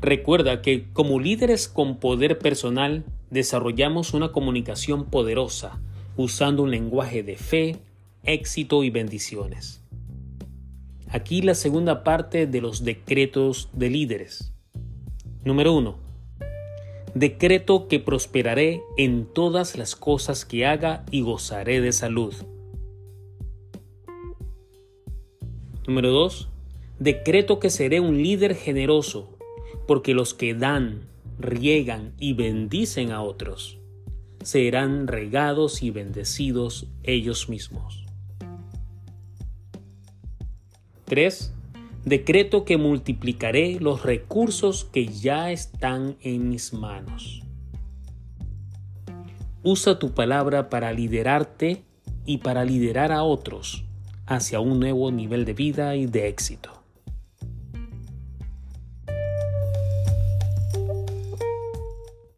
Recuerda que como líderes con poder personal desarrollamos una comunicación poderosa usando un lenguaje de fe, éxito y bendiciones. Aquí la segunda parte de los decretos de líderes. Número 1. Decreto que prosperaré en todas las cosas que haga y gozaré de salud. Número 2. Decreto que seré un líder generoso, porque los que dan, riegan y bendicen a otros, serán regados y bendecidos ellos mismos. 3. Decreto que multiplicaré los recursos que ya están en mis manos. Usa tu palabra para liderarte y para liderar a otros hacia un nuevo nivel de vida y de éxito.